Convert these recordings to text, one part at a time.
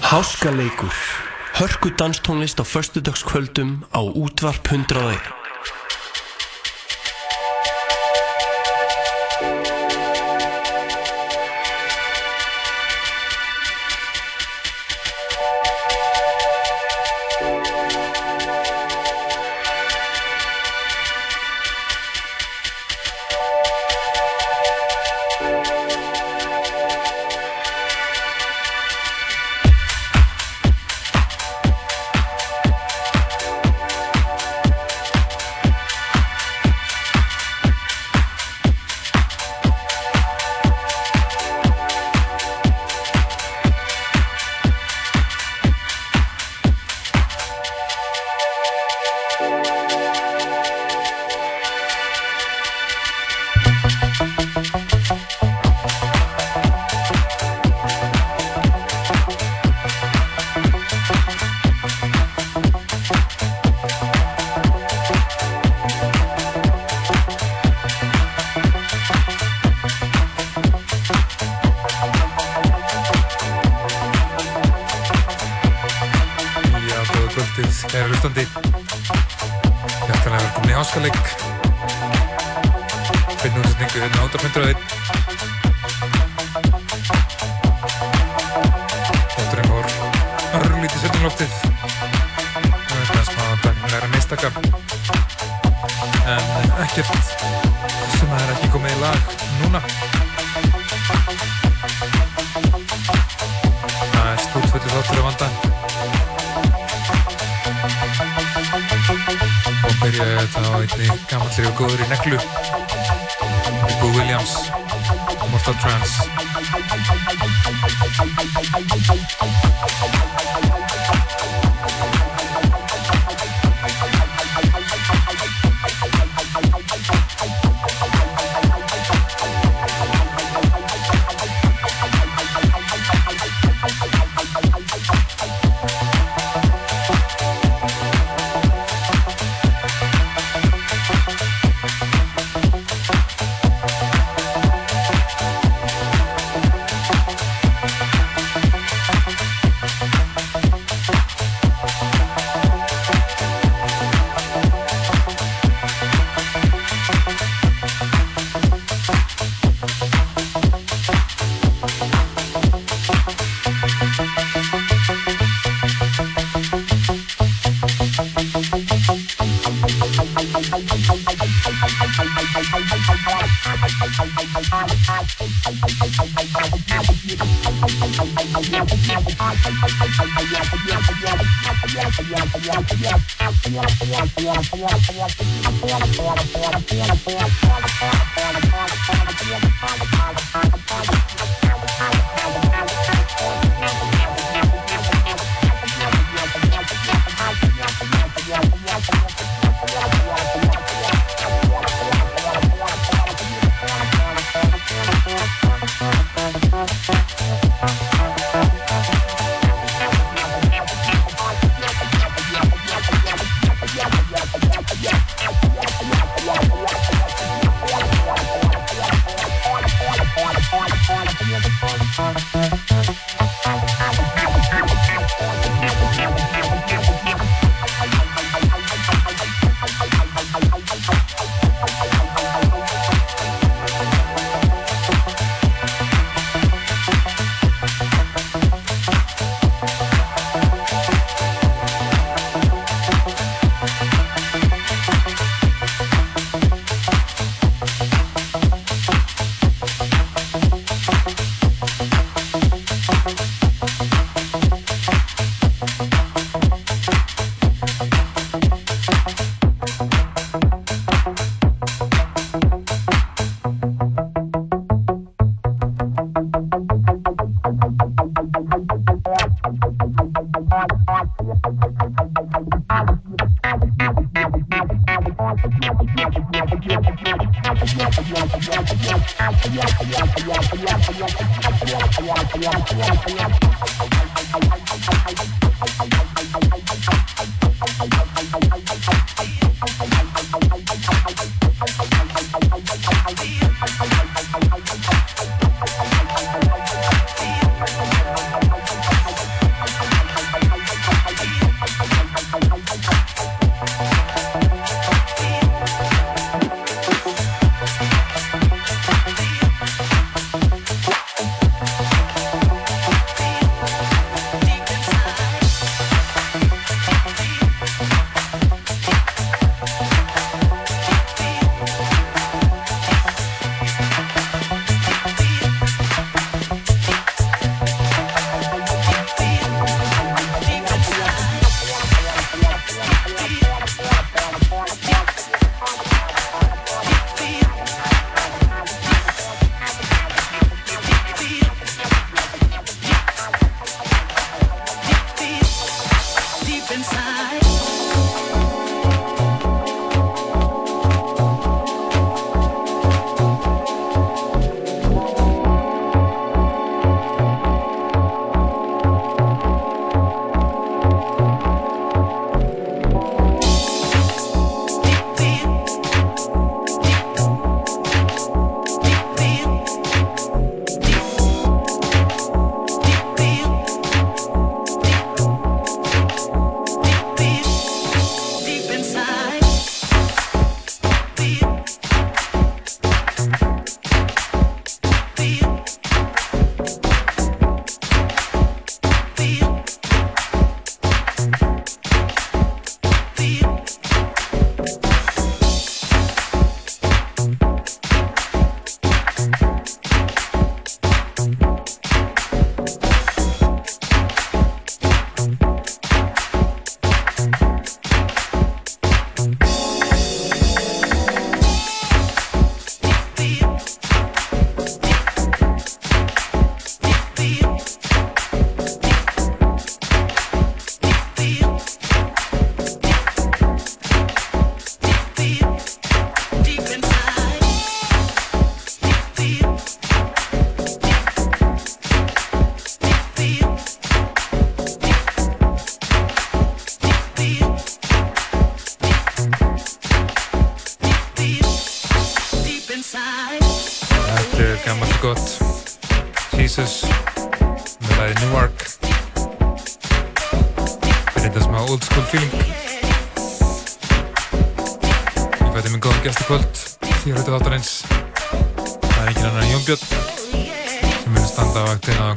Háskaleikur. Hörku danstónlist á förstudagskvöldum á útvarp 101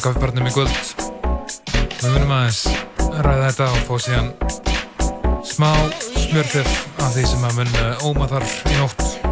kaffebarnum í kvöld. Við munum aðeins ræða þetta og fá síðan smá smjörþef af því sem að mun óma þar í nótt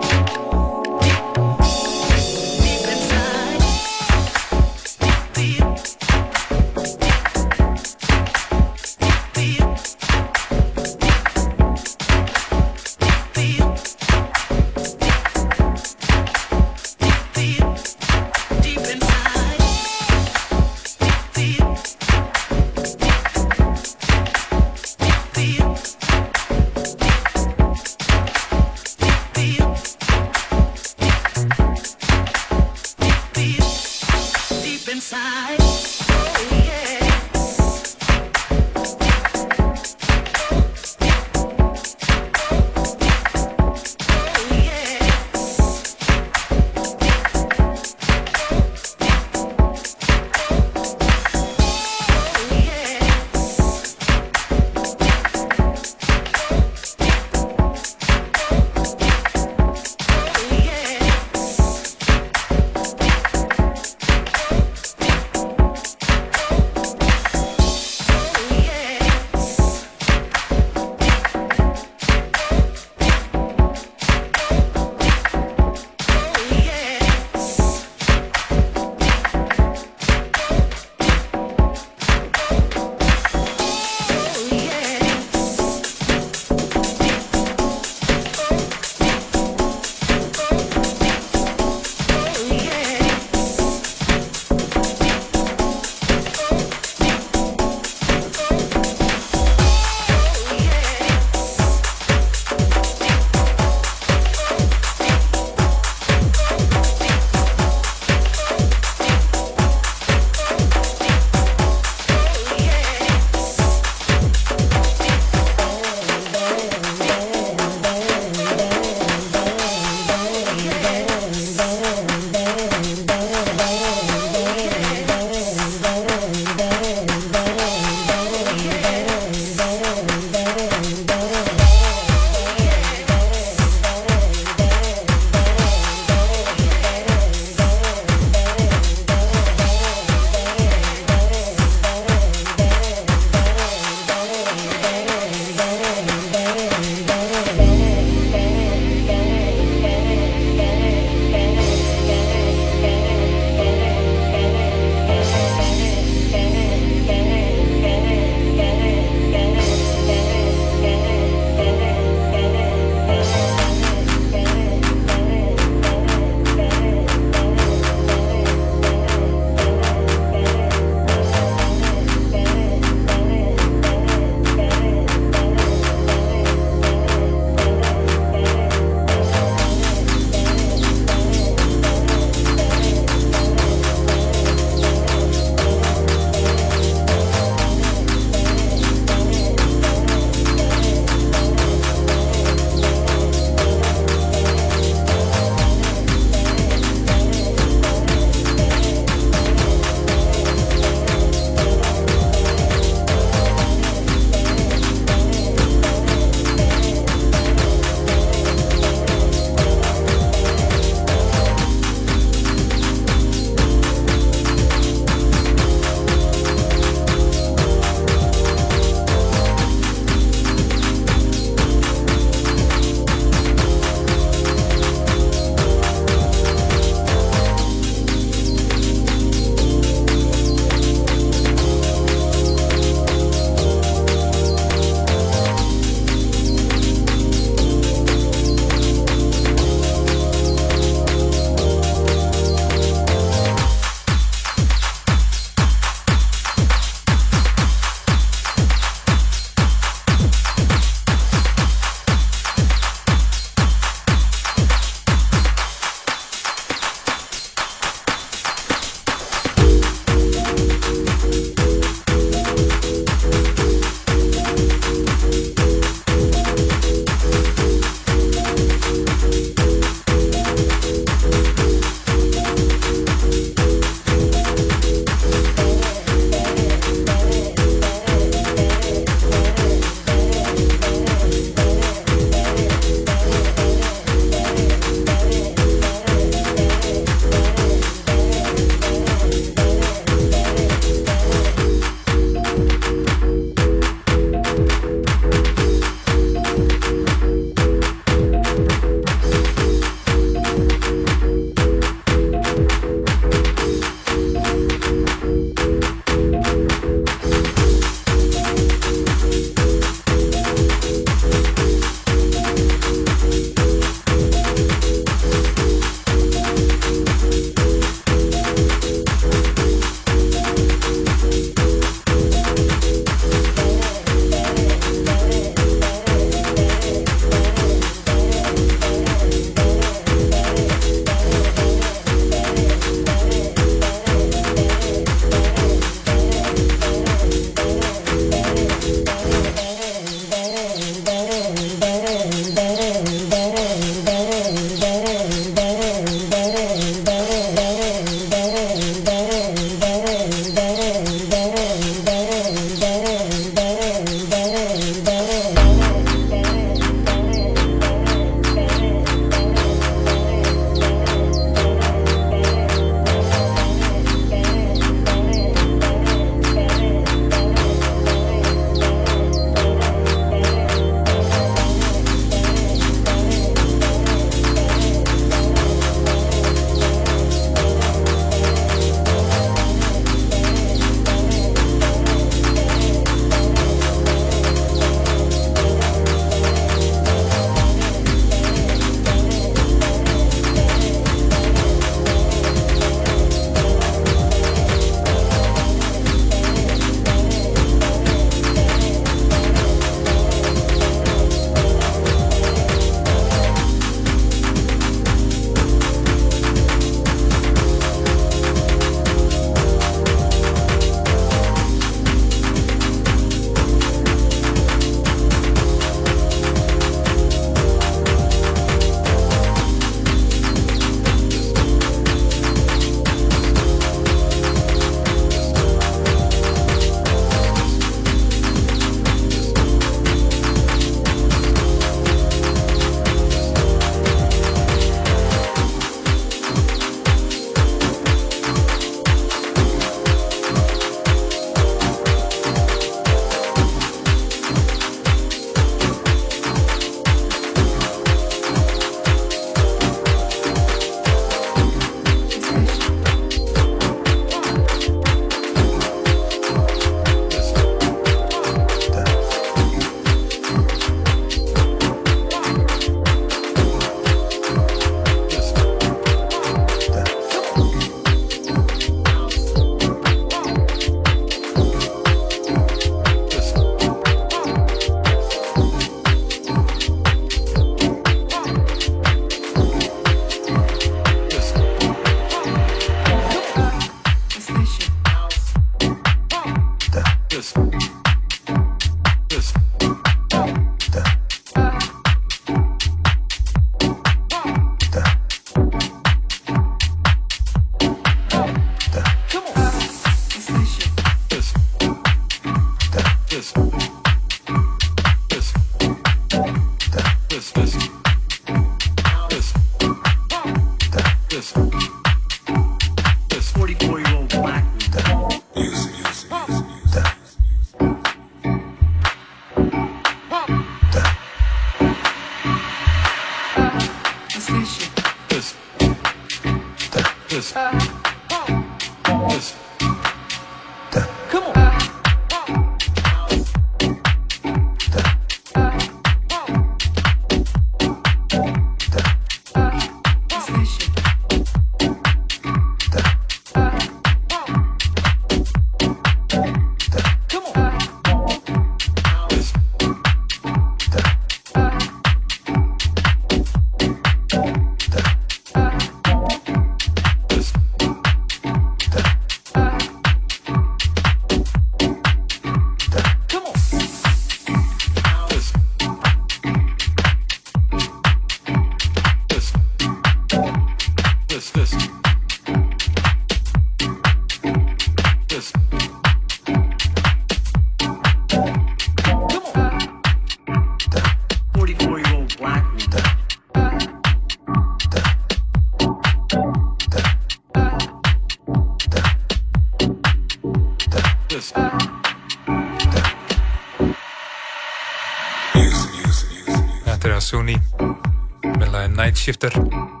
Shifter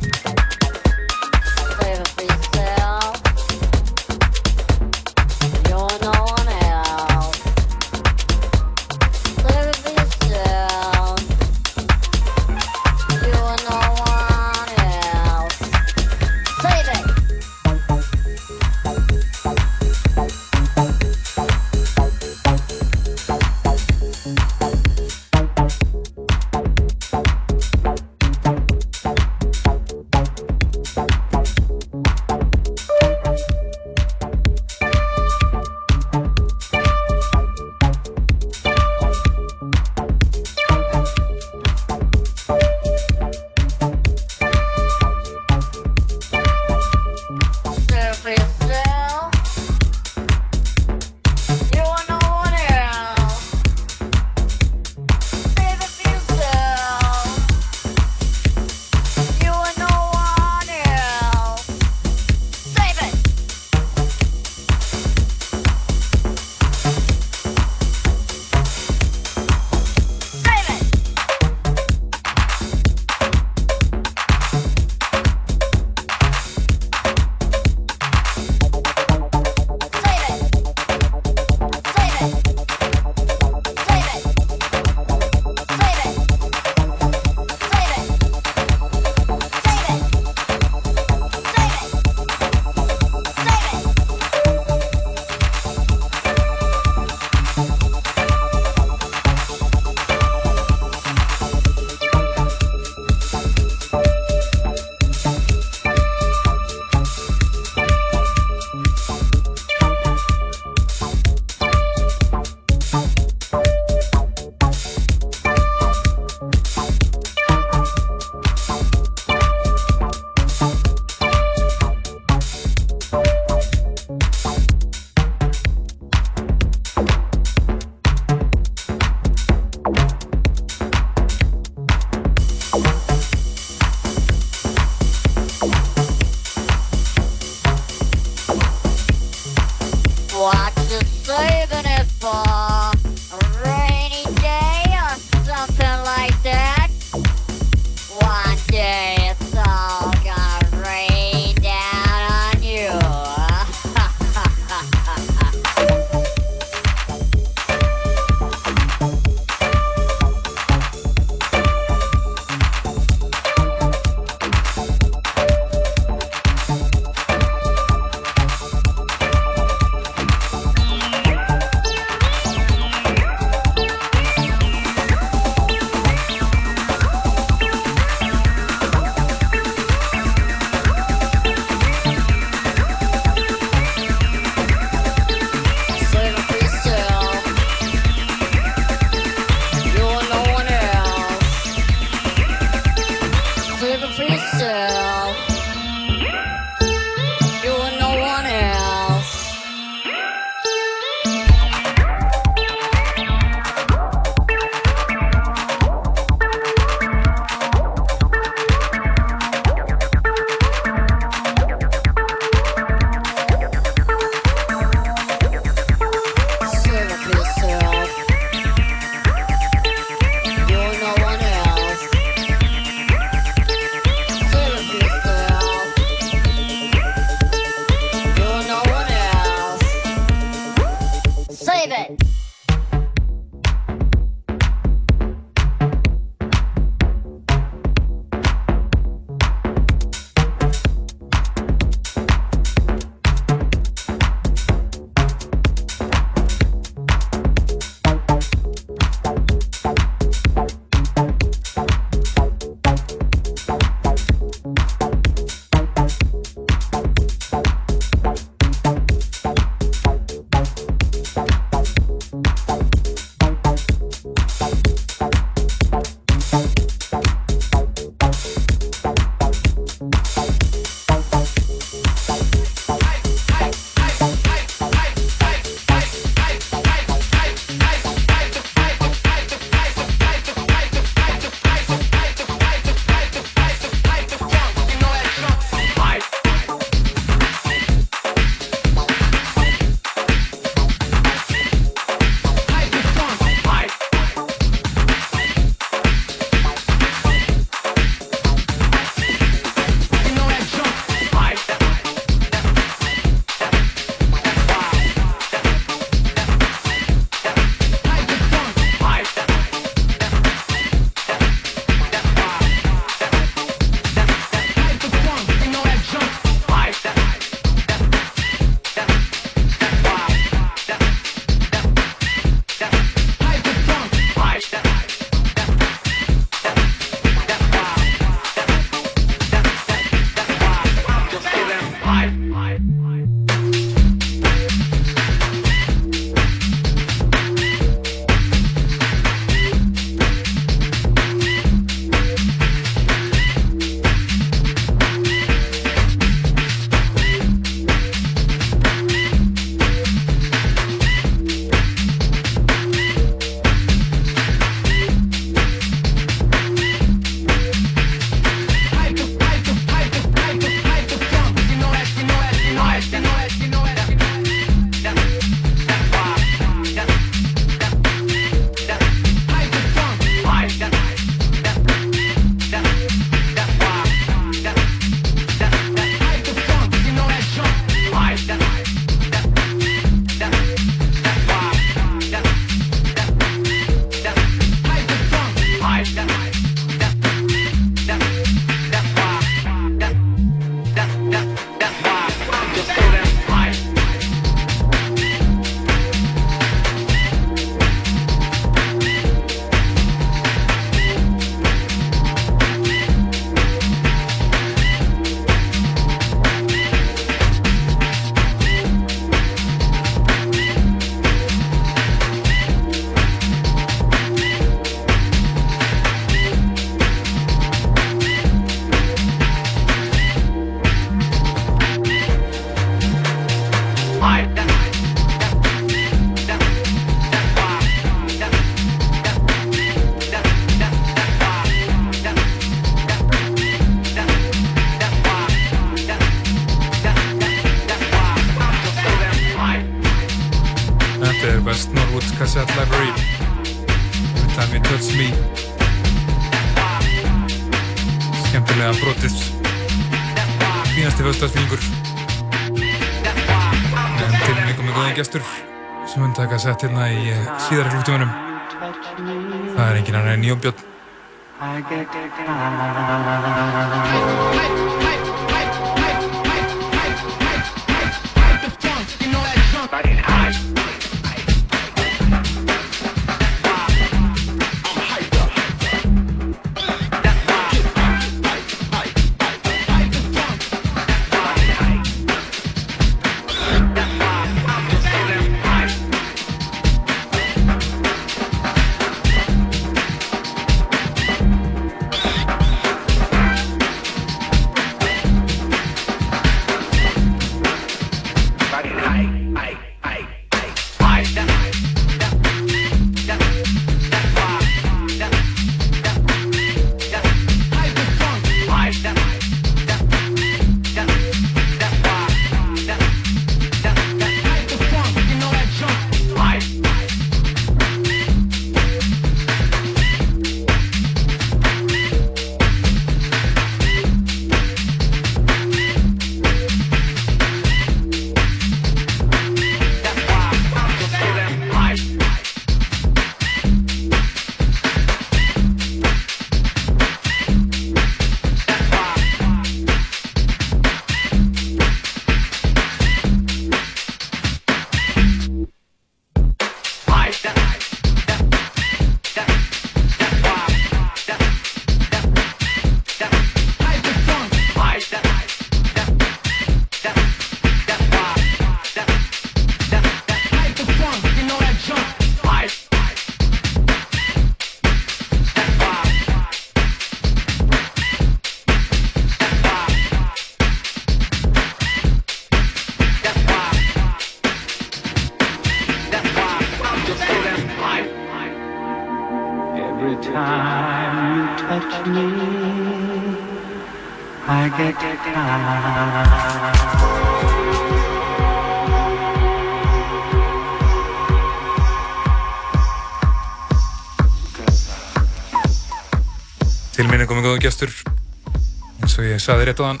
saði rétt á hann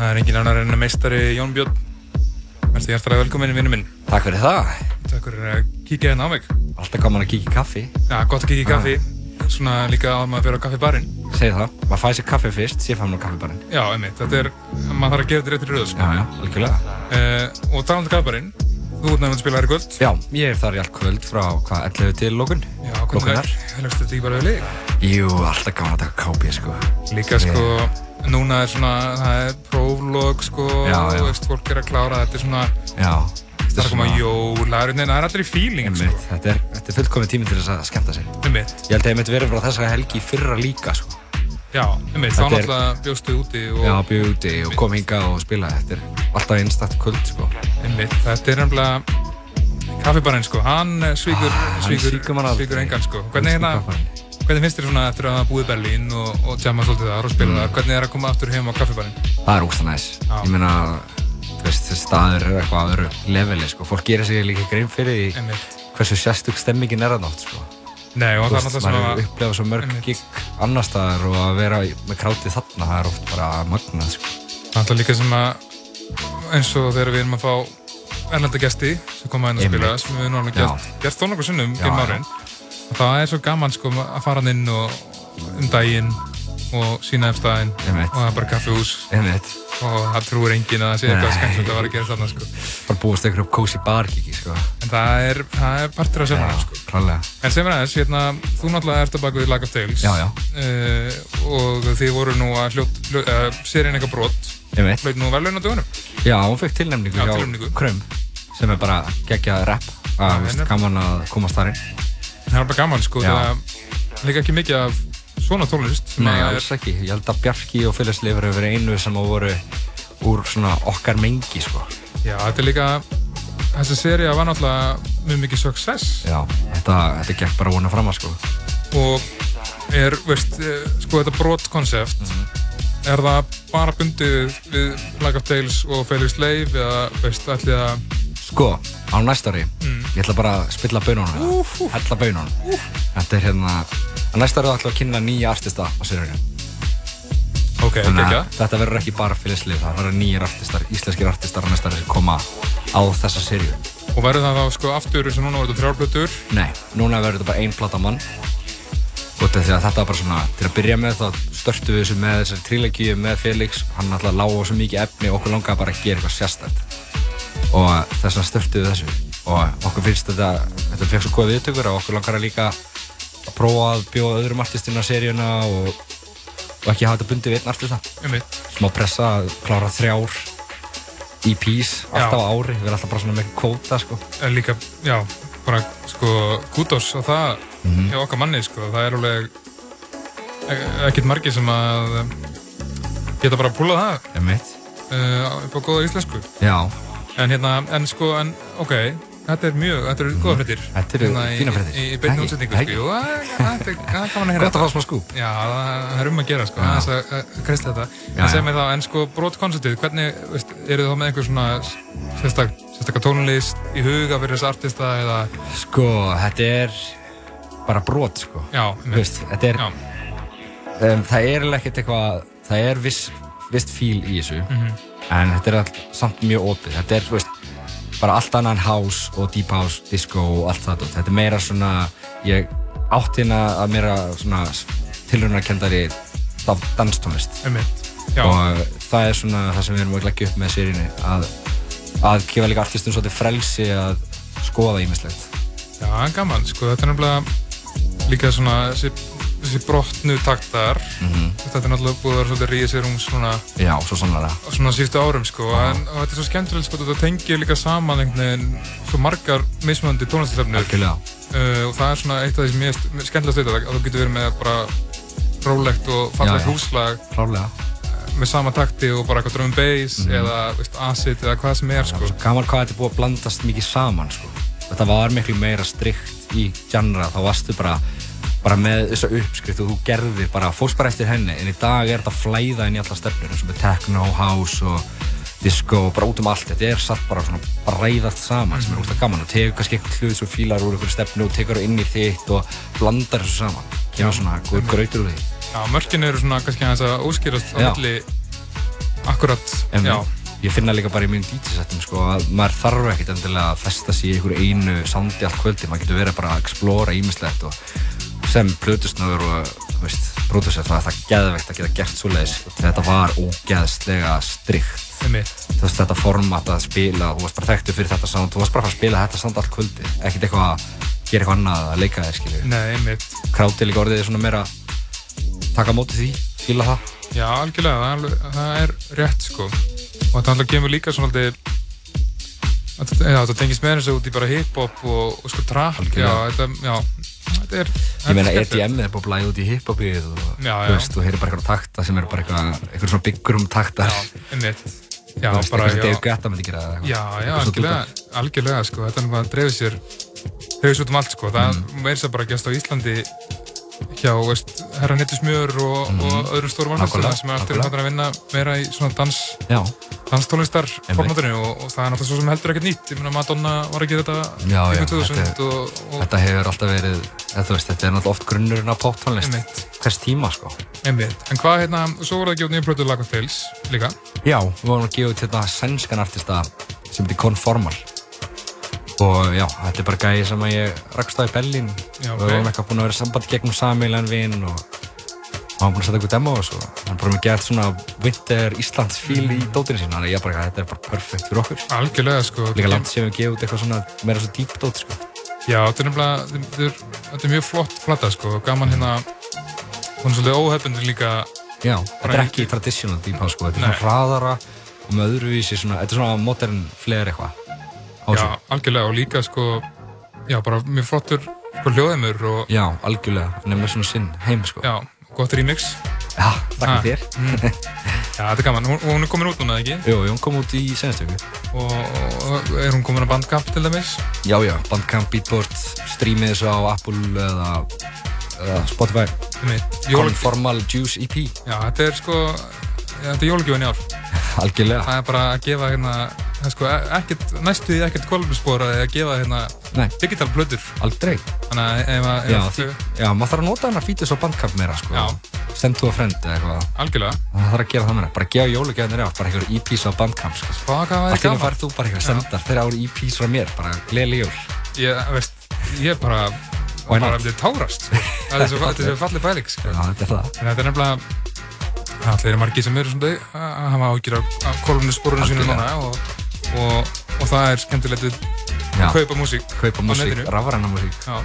það er engin annar en meistari Jón Björn. Verðstu hjertalega velkominn vinnu minn. Takk fyrir það. Takk fyrir að kíkja hérna á mig. Alltaf gaman að kíkja í kaffi. Já, gott að kíkja í kaffi. Svona líka að maður fyrir á kaffibarinn. Segð það, maður fæði sér kaffi fyrst, sér fæði maður kaffibarinn. Já, einmitt, þetta er, maður þarf að gera þetta réttir í rauð sko. Já, já, algjörlega. Uh, Og talandu kaffibarinn. Þú ert nefnilega að spila þær í kvöld. Já, ég er þar í allt kvöld frá hvað, 11 til lókun Já, hvernig er, helgst þetta ekki bara við leik? Jú, alltaf gaman að taka kápi, sko. Líka, sko, núna er svona, það er próflog, sko Þú veist, fólk er að klára, þetta er svona Já Það er að koma jólar, það er allir í fíling, sko. Þetta er, er fullkomið tími til þess að skemta sér. Einmitt. Ég held að ég myndi verið frá þessa helgi fyrra líka, sko. Já, einmitt, þá náttúrulega bjóstu úti og... Já, bjóðu úti og kom hinga og spila. Þetta er alltaf einstaktt kvöld, sko. Einmitt, þetta er nefnilega Kaffibarinn sko, hann svíkur, ah, svíkur, svíkur engan sko. Hvernig, hérna, hvernig finnst þér svona eftir að hafa búið í Berlín og, og jamma svolítið þar og spila mm. þar, hvernig er að koma aftur heim á Kaffibarinn? Það er úrst að næst. Ég meina, þú veist, staður er eitthvað öðru leveli sko. Fólk gerir sig líka grein fyrir því hversu sérstug stemmingin er að nátt sko. Nei, og það er náttúrulega svona... Maður upplefa svo mörg gig annar staðar og að vera með krátið þarna, það er oft bara magnað sko. Það er líka sem að eins og þegar við erum að fá erlenda gæsti sem koma inn að spila sem við erum alveg gert, gert þó nokkuð sunnum gegnum árin og það er svo gaman sko að fara inn og um daginn og sína eftir staðinn. Og það er bara kaffehús og það trúir engin að það sé eitthvað skemmt að vera að gera þarna sko. bara búist eitthvað upp kósi barkiki sko. en það er, það er partur af semurinn sko. en sem er aðeins, hérna, þú náttúrulega ert að baka við Lag of Tales. Uh, og þið voru nú að hljótt, hljótt uh, serien eitthvað brott hlaut nú vel laun á dögunum já, hún fekk tilnæmningu hjá Krömm sem er bara geggjað rap. Að ja, gaman að komast þar inn það er bara gaman sko það líka ekki mikið af svona tónlist Nei, alls er... ekki, ég held að Bjarki og Fylgis Leifur hefur verið einu sem á voru úr svona okkar mengi sko. Já, þetta er líka þessi seria var náttúrulega mjög mikið success. Já, þetta, þetta gekk bara vona fram að sko. Og er, veist, eh, sko þetta brotkonsept mm -hmm. er það bara bundið við Lag of Tales og Fylgis Leif eða veist, ætlið að Sko, á næstari mm. Ég ætla bara að spilla bönunum Hella bönunum Þetta er hérna Næsta ára ætla að kynna nýja artista á sérjörinu Ok, ekki ekki Þetta verður ekki bara fylgslið Það verður nýjir artistar, íslenskir artistar á næsta ára sem koma á þessa sérju Og verður það þá sko aftur sem núna verður þetta þrjárblötur? Nei, núna verður þetta bara einn platta mann. Og þetta var bara svona, til að byrja með þá störtu við þessu með þessari trílegíu með Felix, hann alltaf lág á svo mikið efni og okkur langaði bara að gera eitthvað sérstænt og þess vegna störtu við þessu. Og okkur finnst þetta, þetta fekk svo góð viðtökur og okkur langar að líka að prófa að bjóða öðrum artistinn á seríuna og, og ekki hafa þetta bundið við einn artista. Smá pressa að klára þrjár EP's alltaf á ári, við erum alltaf bara svona með kvóta sko. Líka, já, bara sko kútos og það mm -hmm. hjá okkar manni sko, það er alveg e- ekkert margir sem að geta bara að púla það uh, upp á góða íslensku. Já En hérna, en sko, en ok Þetta er mjög, þetta eru góða frettir Þetta eru hérna fína frettir Í, í beinni útsetningu, sko. Jú, það er gaman að heyra. Gott að fá smá skúp. Já, það er um að gera, sko. Það er að kreistla þetta. En segð mér þá, en sko, brotkonceptið Hvernig, veist, eru þið þá með einhver svona sérstaklega tónlist í huga fyrir þessu artista eða? Sko, þetta er bara brot sko. Já, veist, þetta er um, það er ekkert eitthvað það er viss, viss fíl í þessu. Mm -hmm. En þetta er all, samt mjög opið. Þetta er veist, bara allt annan house og deep house, disco og allt það. Þetta er meira svona ég átt hérna að meira svona tilrunarkendari danstónlist. Og það er svona það sem við erum að leggja upp með sérinni að, að gefa líka artistum svolítið frelsi að skoða ímislegt Já, gaman, sko, þetta er náttúrulega líka svona þessi, þessi brotnu taktar. Mm -hmm. þetta er náttúrulega búið að vera svolítið ríðið sér um svona já, svo sannlega svona síðustu árum sko. En, og þetta er svo skemmtilegt sko þetta tengir líka saman einhvern veginn svo margar mismöndi tónlistarstefnur. Uh, og það er svona eitt af því sem ég er skemmtilegast þetta að þú getur verið með bara rólegt og fallegt húslag Klálega. með sama takti og bara eitthvað drum and bass mm -hmm. eða veist, acid eða hvað sem er sko. Gaman hvað þetta er búið að blandast mikið saman sko. Þetta var miklu meira strikt í genre þá varstu bara bara með þessa uppskrift og þú gerðir bara, fórst bara eftir henni en í dag er þetta flæða inn í alla stefnir eins og með techno, house og disco og bara út um allt, þetta er satt bara svona bara ræðast saman sem er úrstað gaman og tegur kannski eitthvað hlut sem fílar úr einhverju stefnu og tegur það inn í þitt og blandar þessu saman. Kemur svona góður gröytur úr því. Já, mörkin eru svona kannski aðeins að óskýrast á milli akkurat, já Ég finna líka bara í mjög DJ-settum sko að maður þarf ekkert endilega að festa sér í einhverju einu sándi allt kvöldi, maður getur verið bara að explóra ímislegt og sem plötusnöður og pródúsert það er það geðveikt að geta gert svo leiðis þetta var ógeðslega strikt. Þú veist þetta format að spila þú varst bara þekktu fyrir þetta sound þú varst bara að spila þetta sound allt kvöldi ekkert eitthvað að gera eitthvað annað að leika þér skilju krátið líka orðið er svona meira taka mótið því, fíla það. Já, algjörlega, það er rétt sko og þetta alltaf kemur líka svona alltaf það tengist með þessu út í bara hip-hop og, og sko trap. Já, þetta, er Ég meina EDM er bara blæðið út í hip-hopið og þú heyrir bara eitthvað takta sem eru bara eitthvað, eitthvað svona byggur um taktar Já, bara, já. Dave Guetta myndi gera það Já, já, algjörlega, algjörlega, sko, þetta er bara að drefa sér höfus út um allt, sko, það mm. meirins að bara gæst á Íslandi hjá, veist, herra Nettismjör og, mm. og öðrum stórum artistum sem er alltaf að vinna meira í svona dans já. danstónlistar formátunni og, og það er náttúrulega svo sem heldur ekkert nýtt. Ég meina Madonna var að gera þetta já, já, þetta, og, þetta hefur alltaf verið veist, þetta er náttúrulega oft grunnurinn á poptónlist. Hvers tíma sko. Einmitt. en hvað hérna, svo voruð það að gefa nýjum plötu Lago Tales líka. Já, við vorum að gefa þetta hérna sænskan artista sem heitir Conformal og já, þetta er bara gæði sem að ég rakst á í Bellin já, okay. og við varum eitthvað búin að vera sambandi gegnum Samílan vinn og hann var búin að setja eitthvað demo og svo. Hann bara með gert svona winter Íslands fíl mm. í dótinu sín þannig að ég bara, þetta er bara perfekt fyrir okkur. Algjörlega sko. Líka langt sem við gefum út eitthvað svona meira svo dýp dót sko. Já, þetta er nefnilega, þetta er mjög flott platta sko, gaman hérna hún er svolítið óhefbundur líka. Já, þetta er ekki traditional deep house sko, þetta er svona hraðara og með öðruvísi svona, þetta er svona modern flair eitthvað Já, algjörlega og líka sko, já, bara mjög flottur sko hljóðimur og... Já, algjörlega, nefnilega svona sinn heim sko. Já, gott remix. Já, takk fyrir. Mm. Já, þetta er gaman. Hún, hún er komin út núna, ekki? Jú, hún kom út í senastöku. Og, og er hún komin á Bandcamp til dæmis? Já, já, Bandcamp, Beatport, streamið þessu á Apple eða, eða Spotify. Conformal Juice EP. Já, þetta er sko, þetta er jólugjöfin í ár. algjörlega. Það er bara að gefa hérna það sko ekkert, næstu því ekkert kolumnspor að gefa hérna digital plötur. Aldrei. Þannig að ef að já, því, já, maður þarf að nota hana fítus og bandkapp meira sko. Já. send to a friend eða eitthvað. Algjörlega. Það þarf að gera það meira, bara gefa jólugjafnir á bara einhver EPs á bandkapp sko. í henni gaman. farið þú bara eitthvað sendar þeirra ári EPs frá mér, bara gleðileg jól. Ég veist ég bara bara myndi tárast. Sko. það er svo þetta er svo fallið pæling sko. já, þetta er það. En þetta er nefnilega allir eru margir sem eru svona að hafa ágjur af, kolumnsporunum sínum og, og, og það er skemmtilegt að kaupa músík kaupa músík, rafræna músík. Já,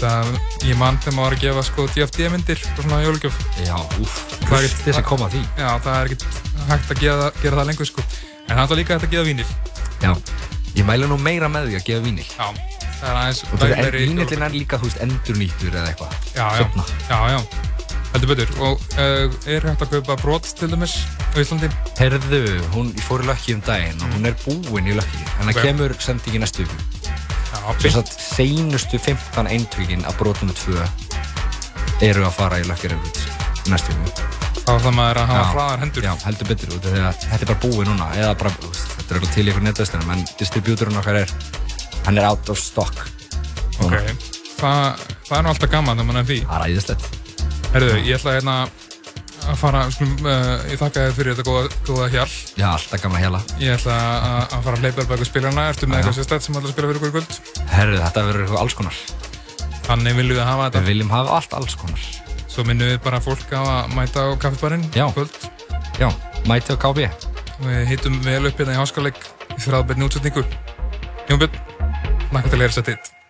það, ég mann þegar maður var að gefa sko DFD myndir og svona jólugjöf já, úff, Það er ekki- þess að koma því. Já, það er ekkert hægt að gera, gera það lengur sko. En það er líka hægt að gefa vínil. Já, ég mælu nú meira með því að gefa vínil. Já, það er aðeins og er veglegri- vínillin er líka, þú veist, endurnýttur eða eitthvað. Já, já, já, já Heldur betur. Og uh, er hægt að kaupa brot til dæmis á Íslandi? Herðu, hún fór í Lucky um daginn og hún er búin í Lucky. En það Ok. kemur sendingi næstu viku. Svo beint. að seinustu 15 eintökin af brotum 2 eru að fara í Lucky Records næstu viku. Þá þarf maður að hafa hraðar hendur. Já, heldur betur þetta er bara búið núna. Eða bara, þetta er alveg til í einhver netvæstunum en distribútorinn okkar er hann er out of stock. Ok, núna. það, er nú alltaf gaman þegar mann er því. Það er æðislegt Herðu, ég ætla hérna að fara, skulum, uh, ég þakka þér fyrir þetta góða, góða hjál Já, alltaf gaman að hela Ég ætla að, að fara að hleypa upp eitthvað spilarna Ertu með eitthvað sérstætt sem ætla að spila fyrir ykkur í kvöld? Herðu, þetta verður eitthvað alls konar. Þannig viljum við hafa Við þetta viljum hafa allt alls konar. Svo minnum við bara fólk á að mæta á kaffibarinn kvöld. Já, mæti á KB Við hittum vel upp hérna í háskaleg í þráðbyrni útsetningu Jónbjörn, nakka til að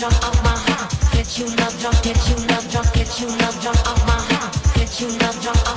drunk. Get you love drunk, get you love drunk, get you love drunk off my high. Get you love drunk.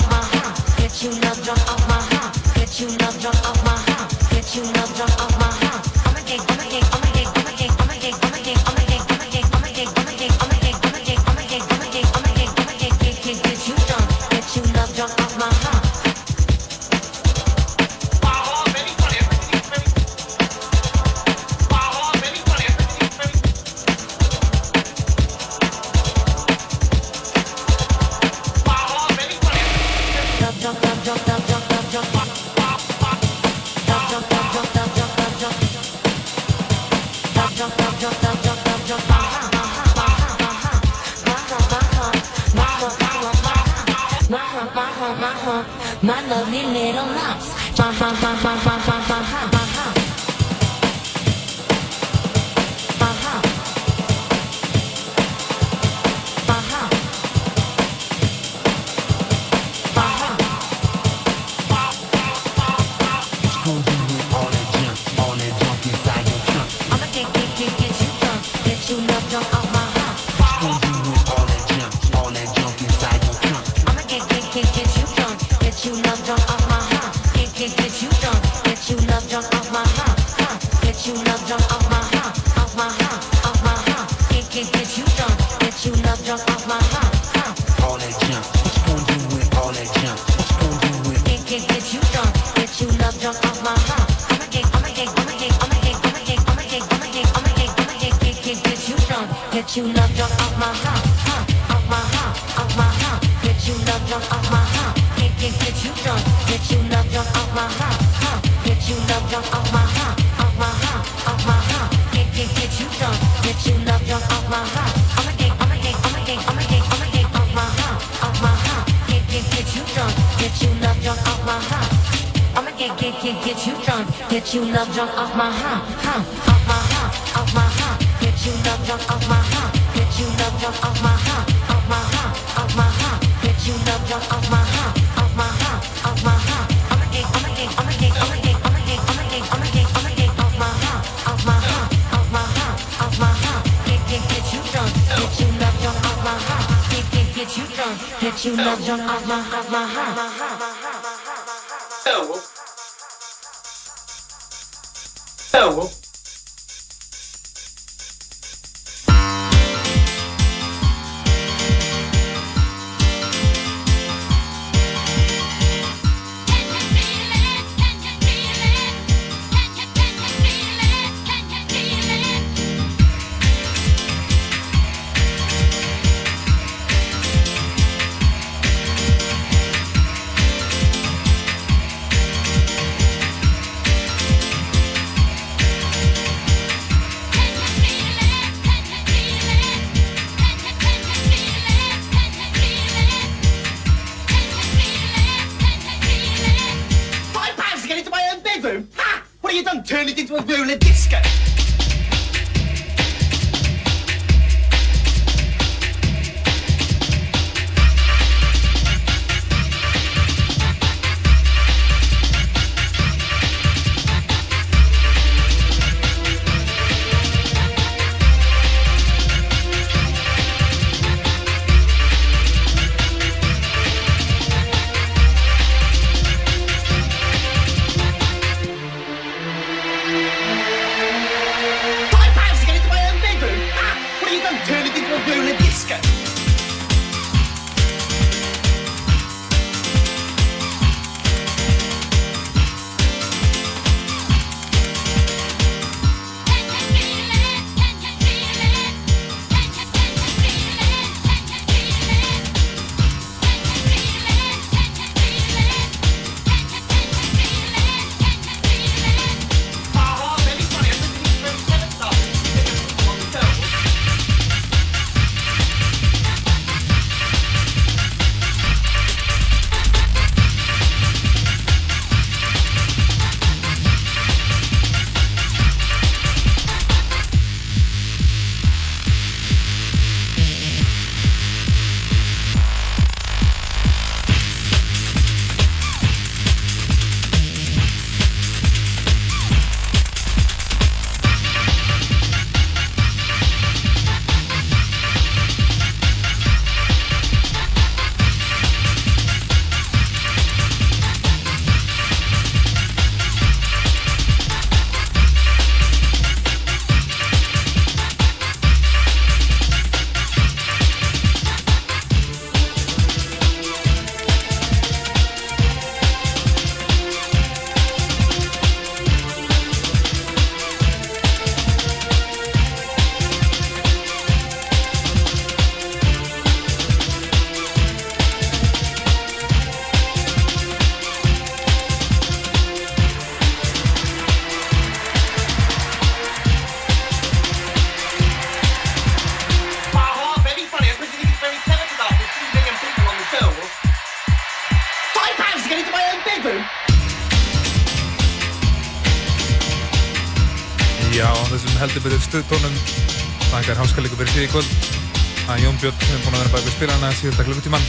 Síðasta klukkutíman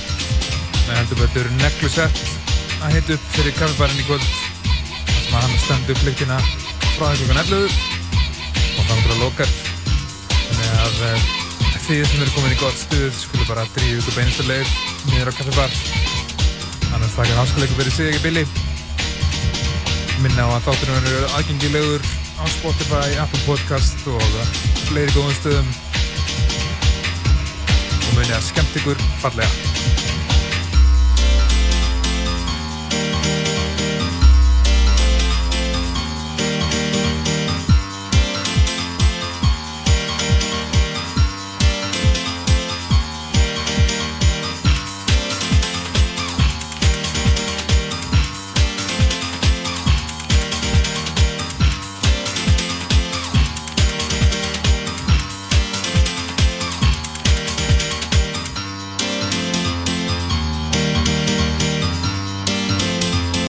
með heldur betur neglusett að hita upp fyrir kaffibærin í kvöld. Sem að hann stendur upp lyktina frá því klukkan 11 og þannig að lokar þannig að þið sem eru komin í gott stuð skulle bara drífa ykkur beinustu leið niður á kaffibar. Þannig að þakkar háskalegur fyrir sig í billi minna á að þátturinn verður aðgengilegur á Spotify, Apple Podcast og fleiri góðum stöðum munið að skemmt ykkur fallega